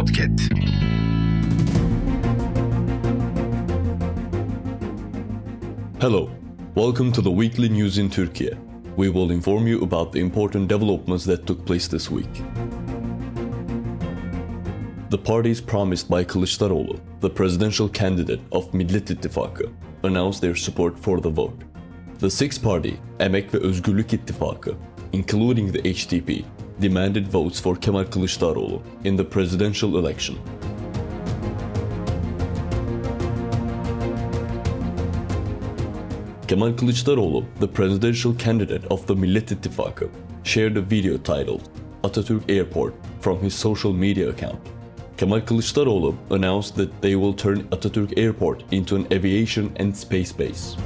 Podcat. Hello, welcome to the weekly news in Turkey. We will inform you about the important developments that took place this week. The parties promised by Kılıçdaroğlu, the presidential candidate of Millet İttifakı, announced their support for the vote. The six-party Emek ve Özgürlük İttifakı, including the HDP, demanded votes for Kemal Kılıçdaroğlu in the presidential election. Kemal Kılıçdaroğlu, the presidential candidate of the Millet İttifakı, shared a video titled Atatürk Airport from his social media account. Kemal Kılıçdaroğlu announced that they will turn Atatürk Airport into an aviation and space base.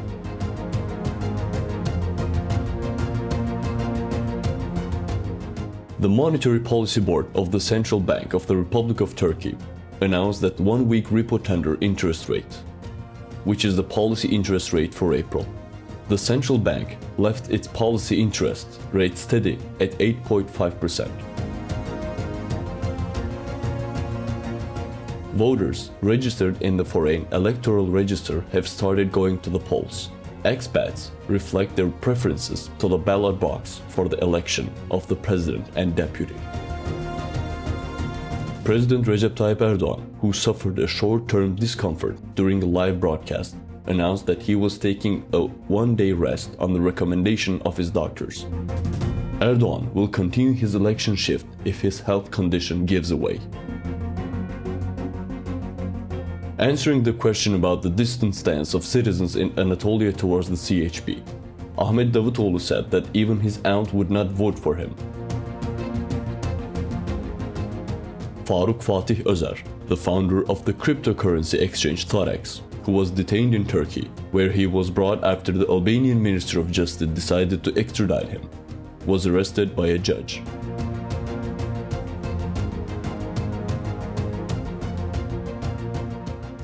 The Monetary Policy Board of the Central Bank of the Republic of Turkey announced that one week repo tender interest rate which is the policy interest rate for April. The central bank left its policy interest rate steady at 8.5%. Voters registered in the foreign electoral register have started going to the polls. Expats reflect their preferences to the ballot box for the election of the president and deputy. President Recep Tayyip Erdogan, who suffered a short term discomfort during a live broadcast, announced that he was taking a one day rest on the recommendation of his doctors. Erdogan will continue his election shift if his health condition gives away. Answering the question about the distant stance of citizens in Anatolia towards the CHP, Ahmet Davutoğlu said that even his aunt would not vote for him Faruk Fatih Özer, the founder of the cryptocurrency exchange Thodex, who was detained in Turkey, where he was brought after the Albanian Minister of Justice decided to extradite him, was arrested by a judge.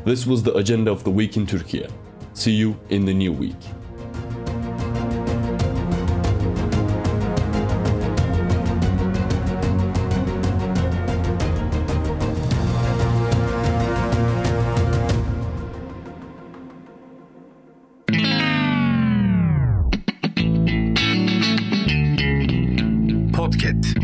This was the agenda of the week in Turkey. See you in the new week. Podcat.